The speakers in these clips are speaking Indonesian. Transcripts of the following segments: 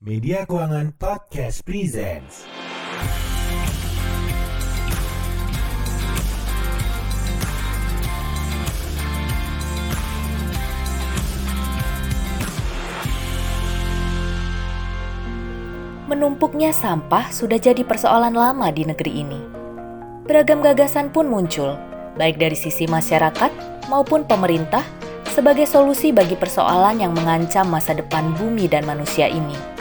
Media Keuangan Podcast Presents. Menumpuknya sampah sudah jadi persoalan lama di negeri ini. Beragam gagasan pun muncul, baik dari sisi masyarakat maupun pemerintah, sebagai solusi bagi persoalan yang mengancam masa depan bumi dan manusia ini.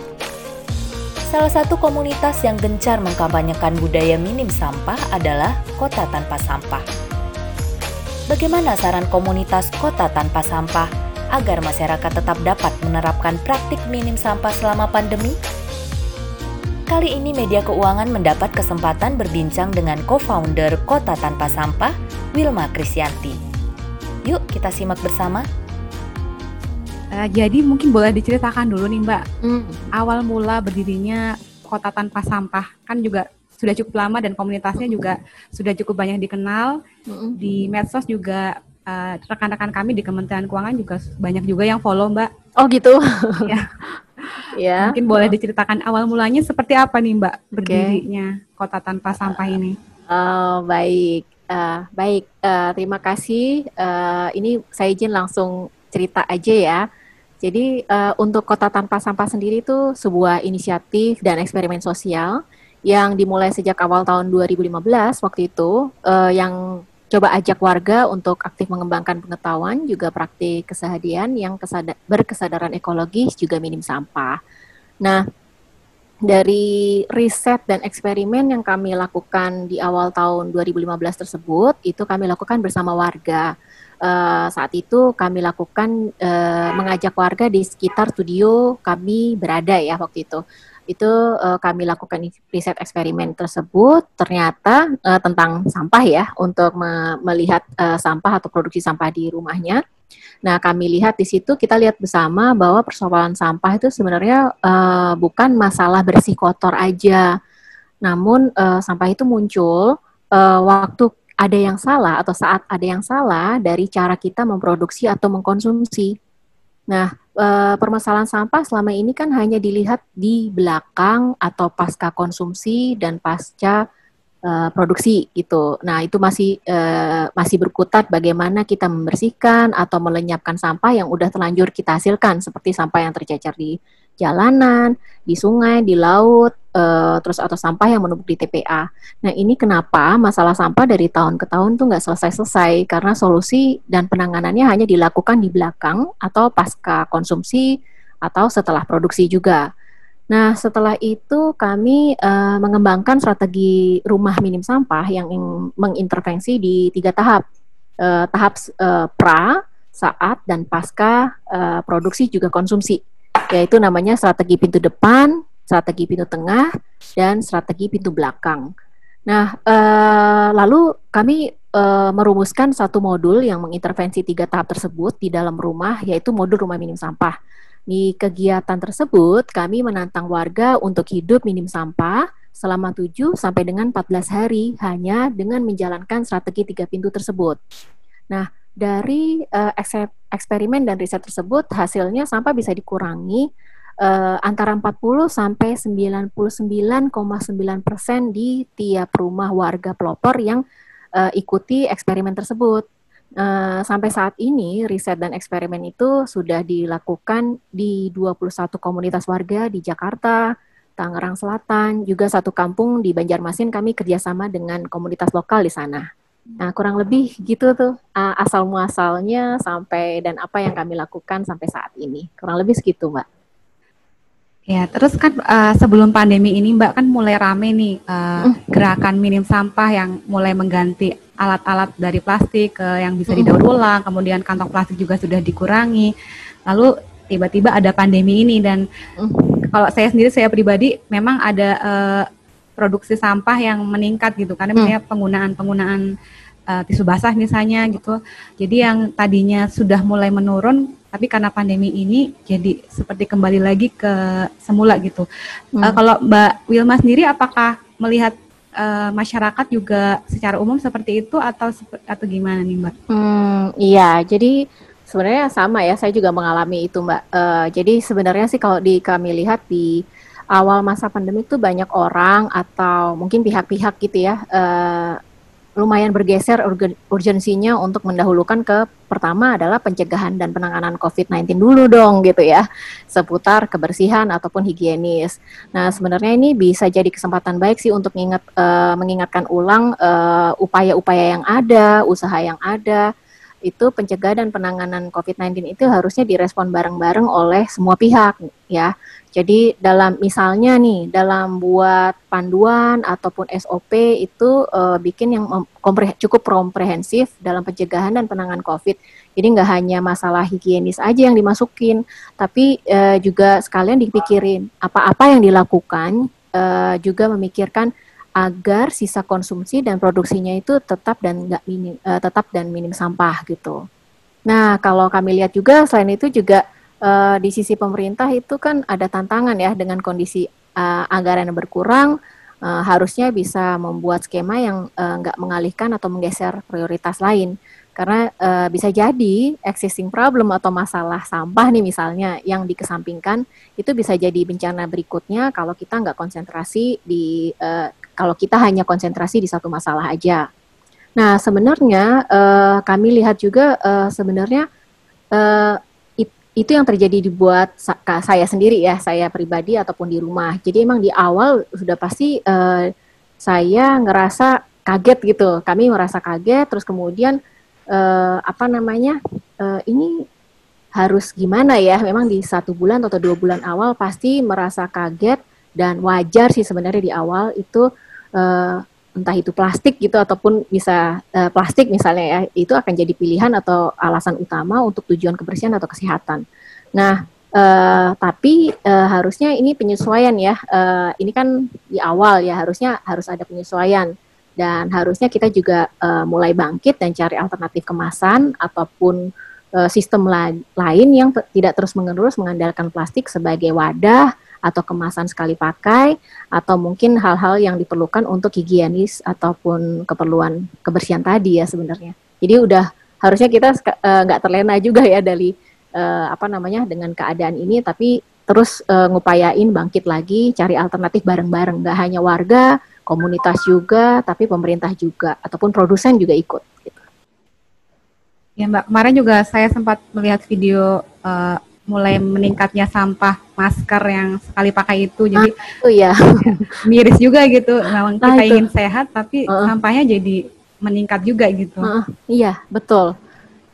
Salah satu komunitas yang gencar mengkampanyekan budaya minim sampah adalah Kota Tanpa Sampah. Bagaimana saran komunitas Kota Tanpa Sampah agar masyarakat tetap dapat menerapkan praktik minim sampah selama pandemi? Kali ini media keuangan mendapat kesempatan berbincang dengan co-founder Kota Tanpa Sampah, Wilma Krisyanti. Yuk kita simak bersama. Uh, jadi mungkin boleh diceritakan dulu nih Mbak, Hmm. awal mula berdirinya Kota Tanpa Sampah kan juga sudah cukup lama dan komunitasnya juga sudah cukup banyak dikenal Mm-mm. di medsos juga uh, rekan-rekan kami di Kementerian Keuangan juga banyak juga yang follow Mbak. Oh gitu. Ya. ya. Mungkin boleh diceritakan awal mulanya seperti apa nih Mbak berdirinya Kota Tanpa Sampah ini? Oh, baik. Eh, baik. Eh, terima kasih. Eh, ini saya izin langsung cerita aja ya. Jadi eh, untuk Kota Tanpa Sampah sendiri itu sebuah inisiatif dan eksperimen sosial yang dimulai sejak awal tahun 2015 waktu itu eh, yang coba ajak warga untuk aktif mengembangkan pengetahuan juga praktik keseharian yang kesada- berkesadaran ekologis juga minim sampah. Nah, dari riset dan eksperimen yang kami lakukan di awal tahun 2015 tersebut, itu kami lakukan bersama warga. Eh, saat itu kami lakukan eh, mengajak warga di sekitar studio kami berada ya waktu itu. Itu eh, kami lakukan riset eksperimen tersebut ternyata eh, tentang sampah ya untuk me- melihat eh, sampah atau produksi sampah di rumahnya. Nah, kami lihat di situ kita lihat bersama bahwa persoalan sampah itu sebenarnya eh, bukan masalah bersih kotor aja. Namun eh, sampah itu muncul eh, waktu ada yang salah atau saat ada yang salah dari cara kita memproduksi atau mengkonsumsi. Nah, eh, permasalahan sampah selama ini kan hanya dilihat di belakang atau pasca konsumsi dan pasca eh, produksi gitu. Nah, itu masih eh, masih berkutat bagaimana kita membersihkan atau melenyapkan sampah yang udah terlanjur kita hasilkan seperti sampah yang tercecer di jalanan, di sungai, di laut, eh, terus atau sampah yang menumpuk di TPA. Nah, ini kenapa masalah sampah dari tahun ke tahun tuh nggak selesai-selesai karena solusi dan penanganannya hanya dilakukan di belakang atau pasca konsumsi atau setelah produksi juga. Nah, setelah itu kami eh, mengembangkan strategi rumah minim sampah yang mengintervensi di tiga tahap. Eh, tahap eh, pra, saat, dan pasca eh, produksi juga konsumsi, yaitu namanya strategi pintu depan, strategi pintu tengah, dan strategi pintu belakang. Nah, eh, lalu kami eh, merumuskan satu modul yang mengintervensi tiga tahap tersebut di dalam rumah, yaitu modul rumah minim sampah. Di kegiatan tersebut, kami menantang warga untuk hidup minim sampah selama 7 sampai dengan 14 hari hanya dengan menjalankan strategi tiga pintu tersebut. Nah, dari ekse- eksperimen dan riset tersebut, hasilnya sampah bisa dikurangi eh, antara 40 sampai 99,9 persen di tiap rumah warga pelopor yang eh, ikuti eksperimen tersebut. Eh, sampai saat ini riset dan eksperimen itu sudah dilakukan di 21 komunitas warga di Jakarta, Tangerang Selatan, juga satu kampung di Banjarmasin kami kerjasama dengan komunitas lokal di sana. Nah, kurang lebih gitu tuh uh, asal muasalnya sampai dan apa yang kami lakukan sampai saat ini. Kurang lebih segitu, Mbak. Ya, terus kan uh, sebelum pandemi ini Mbak kan mulai rame nih uh, gerakan minim sampah yang mulai mengganti alat-alat dari plastik ke yang bisa didaur ulang, kemudian kantong plastik juga sudah dikurangi. Lalu tiba-tiba ada pandemi ini dan kalau saya sendiri saya pribadi memang ada uh, produksi sampah yang meningkat gitu karena misalnya penggunaan-penggunaan uh, tisu basah misalnya gitu. Jadi yang tadinya sudah mulai menurun tapi karena pandemi ini jadi seperti kembali lagi ke semula gitu. Hmm. Uh, kalau Mbak Wilma sendiri apakah melihat uh, masyarakat juga secara umum seperti itu atau atau gimana nih Mbak? Hmm, iya, jadi sebenarnya sama ya. Saya juga mengalami itu, Mbak. Uh, jadi sebenarnya sih kalau di kami lihat di awal masa pandemi itu banyak orang atau mungkin pihak-pihak gitu ya uh, lumayan bergeser urgensinya untuk mendahulukan ke pertama adalah pencegahan dan penanganan COVID-19 dulu dong gitu ya, seputar kebersihan ataupun higienis. Nah sebenarnya ini bisa jadi kesempatan baik sih untuk mengingat, uh, mengingatkan ulang eh, upaya-upaya yang ada, usaha yang ada, itu pencegahan dan penanganan COVID-19 itu harusnya direspon bareng-bareng oleh semua pihak ya. Jadi dalam misalnya nih dalam buat panduan ataupun SOP itu uh, bikin yang kompre cukup komprehensif dalam pencegahan dan penanganan COVID. Jadi nggak hanya masalah higienis aja yang dimasukin, tapi uh, juga sekalian dipikirin apa-apa yang dilakukan uh, juga memikirkan agar sisa konsumsi dan produksinya itu tetap dan nggak minim uh, tetap dan minim sampah gitu. Nah kalau kami lihat juga selain itu juga uh, di sisi pemerintah itu kan ada tantangan ya dengan kondisi uh, anggaran yang berkurang uh, harusnya bisa membuat skema yang nggak mengalihkan atau menggeser prioritas lain karena uh, bisa jadi existing problem atau masalah sampah nih misalnya yang dikesampingkan itu bisa jadi bencana berikutnya kalau kita nggak konsentrasi di uh, kalau kita hanya konsentrasi di satu masalah aja. Nah sebenarnya uh, kami lihat juga uh, sebenarnya uh, itu yang terjadi dibuat saya sendiri ya, saya pribadi ataupun di rumah. Jadi emang di awal sudah pasti uh, saya ngerasa kaget gitu. Kami merasa kaget, terus kemudian uh, apa namanya uh, ini harus gimana ya? Memang di satu bulan atau dua bulan awal pasti merasa kaget dan wajar sih sebenarnya di awal itu uh, entah itu plastik gitu ataupun bisa uh, plastik misalnya ya itu akan jadi pilihan atau alasan utama untuk tujuan kebersihan atau kesehatan. Nah, uh, tapi uh, harusnya ini penyesuaian ya. Uh, ini kan di awal ya harusnya harus ada penyesuaian dan harusnya kita juga uh, mulai bangkit dan cari alternatif kemasan ataupun uh, sistem la lain yang tidak terus menerus mengandalkan plastik sebagai wadah atau kemasan sekali pakai atau mungkin hal-hal yang diperlukan untuk higienis ataupun keperluan kebersihan tadi ya sebenarnya. Jadi udah harusnya kita eh, nggak uh, terlena juga ya dari uh, apa namanya dengan keadaan ini tapi terus uh, ngupayain bangkit lagi cari alternatif bareng-bareng nggak hanya warga komunitas juga tapi pemerintah juga ataupun produsen juga ikut gitu. Ya Mbak kemarin juga saya sempat melihat video uh, mulai meningkatnya sampah masker yang sekali pakai itu. Jadi ah, itu ya. miris juga gitu. Memang nah, kita itu. ingin sehat tapi uh. sampahnya jadi meningkat juga gitu. Uh, iya betul.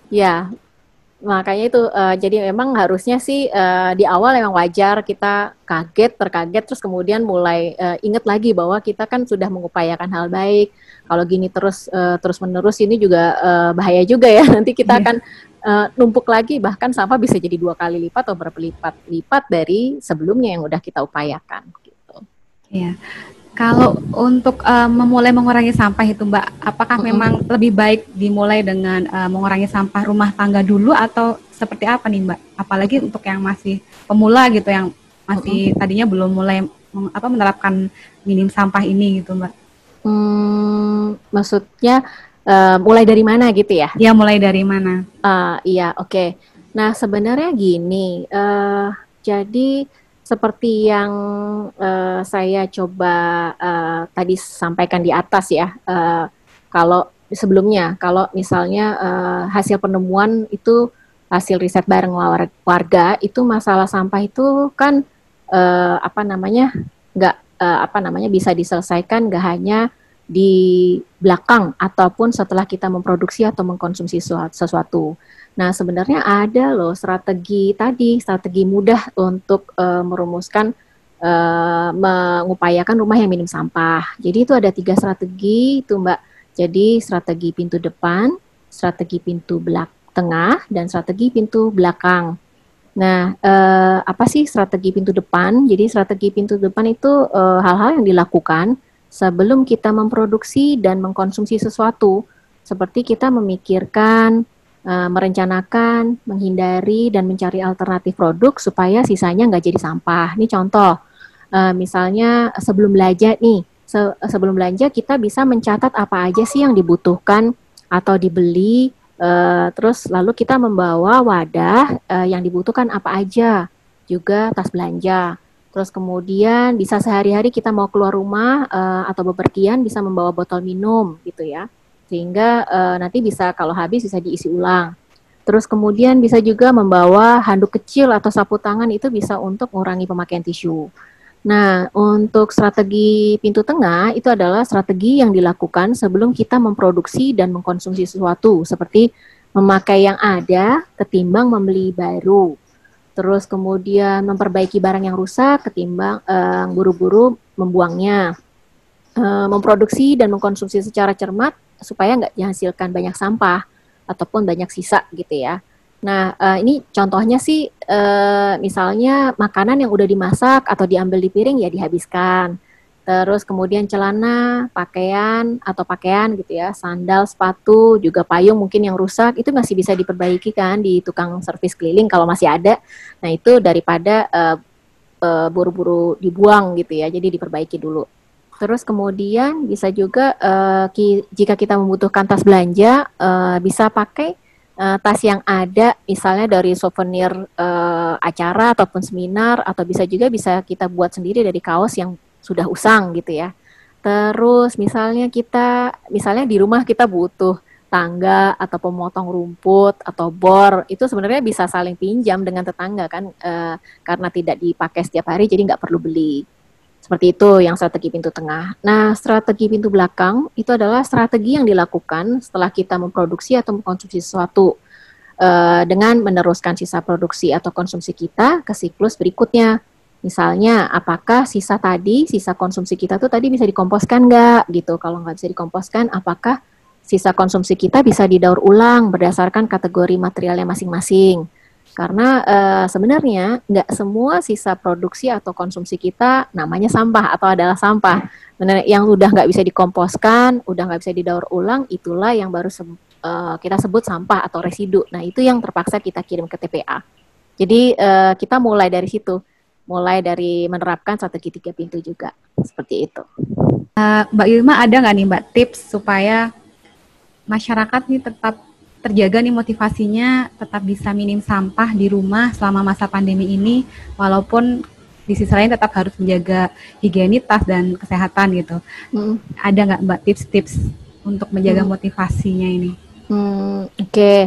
Ya makanya itu uh, jadi memang harusnya sih uh, di awal memang wajar kita kaget terkaget terus kemudian mulai uh, ingat lagi bahwa kita kan sudah mengupayakan hal baik. Kalau gini terus uh, terus menerus ini juga uh, bahaya juga ya. Nanti kita yeah. akan uh, numpuk lagi bahkan sampah bisa jadi dua kali lipat atau berlipat lipat dari sebelumnya yang udah kita upayakan gitu. Iya. Kalau untuk uh, memulai mengurangi sampah itu Mbak, apakah mm -hmm. memang lebih baik dimulai dengan uh, mengurangi sampah rumah tangga dulu atau seperti apa nih Mbak? Apalagi untuk yang masih pemula gitu yang masih mm -hmm. tadinya belum mulai apa menerapkan minim sampah ini gitu Mbak. Hmm, maksudnya uh, mulai dari mana gitu ya? Ya mulai dari mana? Uh, iya oke. Okay. Nah sebenarnya gini, uh, jadi seperti yang uh, saya coba uh, tadi sampaikan di atas ya, uh, kalau sebelumnya kalau misalnya uh, hasil penemuan itu hasil riset bareng warga itu masalah sampah itu kan uh, apa namanya nggak uh, apa namanya bisa diselesaikan nggak hanya di belakang ataupun setelah kita memproduksi atau mengkonsumsi sesuatu. Nah, sebenarnya ada loh strategi tadi, strategi mudah untuk uh, merumuskan uh, mengupayakan rumah yang minim sampah. Jadi itu ada tiga strategi itu Mbak. Jadi strategi pintu depan, strategi pintu belak tengah, dan strategi pintu belakang. Nah, uh, apa sih strategi pintu depan? Jadi strategi pintu depan itu hal-hal uh, yang dilakukan sebelum kita memproduksi dan mengkonsumsi sesuatu, seperti kita memikirkan, uh, merencanakan, menghindari, dan mencari alternatif produk supaya sisanya nggak jadi sampah. Ini contoh, uh, misalnya sebelum belanja nih, se sebelum belanja kita bisa mencatat apa aja sih yang dibutuhkan atau dibeli Uh, terus lalu kita membawa wadah yang dibutuhkan apa aja, juga tas belanja. Terus kemudian bisa sehari-hari kita mau keluar rumah uh, atau bepergian bisa membawa botol minum gitu ya, sehingga uh, nanti bisa kalau habis bisa diisi ulang. Terus kemudian bisa juga membawa handuk kecil atau sapu tangan itu bisa untuk mengurangi pemakaian tisu. Nah, untuk strategi pintu tengah itu adalah strategi yang dilakukan sebelum kita memproduksi dan mengkonsumsi sesuatu, seperti memakai yang ada ketimbang membeli baru. Terus kemudian memperbaiki barang yang rusak ketimbang uh, buru-buru membuangnya. Uh, memproduksi dan mengkonsumsi secara cermat supaya nggak dihasilkan banyak sampah ataupun banyak sisa gitu ya. Nah, uh, ini contohnya sih, uh, misalnya makanan yang udah dimasak atau diambil di piring ya dihabiskan. Terus kemudian celana, pakaian atau pakaian gitu ya, sandal, sepatu, juga payung mungkin yang rusak itu masih bisa diperbaiki kan di tukang servis keliling kalau masih ada. Nah itu daripada uh, uh, buru-buru dibuang gitu ya, jadi diperbaiki dulu. Terus kemudian bisa juga uh, ki jika kita membutuhkan tas belanja, uh, bisa pakai uh, tas yang ada misalnya dari souvenir uh, acara ataupun seminar atau bisa juga bisa kita buat sendiri dari kaos yang sudah usang gitu ya. Terus misalnya kita misalnya di rumah kita butuh tangga atau pemotong rumput atau bor itu sebenarnya bisa saling pinjam dengan tetangga kan uh, karena tidak dipakai setiap hari jadi nggak perlu beli. Seperti itu yang strategi pintu tengah. Nah, strategi pintu belakang itu adalah strategi yang dilakukan setelah kita memproduksi atau mengkonsumsi sesuatu uh, dengan meneruskan sisa produksi atau konsumsi kita ke siklus berikutnya. Misalnya, apakah sisa tadi, sisa konsumsi kita tuh tadi bisa dikomposkan nggak gitu? Kalau nggak bisa dikomposkan, apakah sisa konsumsi kita bisa didaur ulang berdasarkan kategori materialnya masing-masing? Karena uh, sebenarnya nggak semua sisa produksi atau konsumsi kita namanya sampah atau adalah sampah. Benar, yang udah nggak bisa dikomposkan, udah nggak bisa didaur ulang, itulah yang baru se uh, kita sebut sampah atau residu. Nah itu yang terpaksa kita kirim ke TPA. Jadi uh, kita mulai dari situ, mulai dari menerapkan strategi tiga pintu juga, seperti itu. Uh, Mbak Ilma ada nggak nih Mbak tips supaya masyarakat nih tetap terjaga nih motivasinya tetap bisa minim sampah di rumah selama masa pandemi ini walaupun di sisi lain tetap harus menjaga higienitas dan kesehatan gitu. Hmm. Ada nggak mbak tips-tips untuk menjaga hmm. motivasinya ini? Hmm, Oke, okay.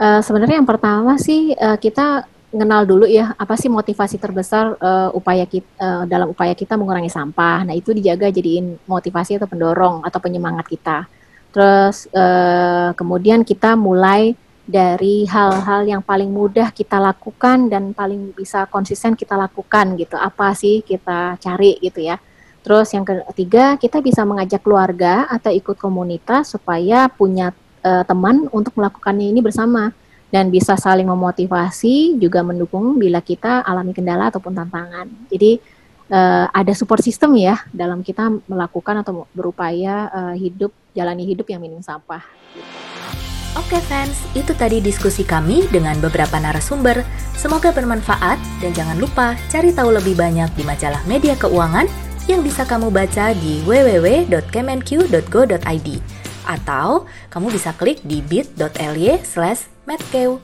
uh, eh, sebenarnya yang pertama sih uh, kita kenal dulu ya apa sih motivasi terbesar uh, upaya kita uh, dalam upaya kita mengurangi sampah. Nah itu dijaga jadiin motivasi atau pendorong atau penyemangat kita. Terus uh, kemudian kita mulai dari hal-hal yang paling mudah kita lakukan dan paling bisa konsisten kita lakukan gitu. Apa sih kita cari gitu ya. Terus yang ketiga, kita bisa mengajak keluarga atau ikut komunitas supaya punya uh, teman untuk melakukannya ini bersama dan bisa saling memotivasi juga mendukung bila kita alami kendala ataupun tantangan. Jadi uh, ada support system ya dalam kita melakukan atau berupaya uh, hidup jalani hidup yang minim sampah. Oke fans, itu tadi diskusi kami dengan beberapa narasumber. Semoga bermanfaat dan jangan lupa cari tahu lebih banyak di majalah media keuangan yang bisa kamu baca di www.kemenq.go.id atau kamu bisa klik di bit.ly slash Matt kêu.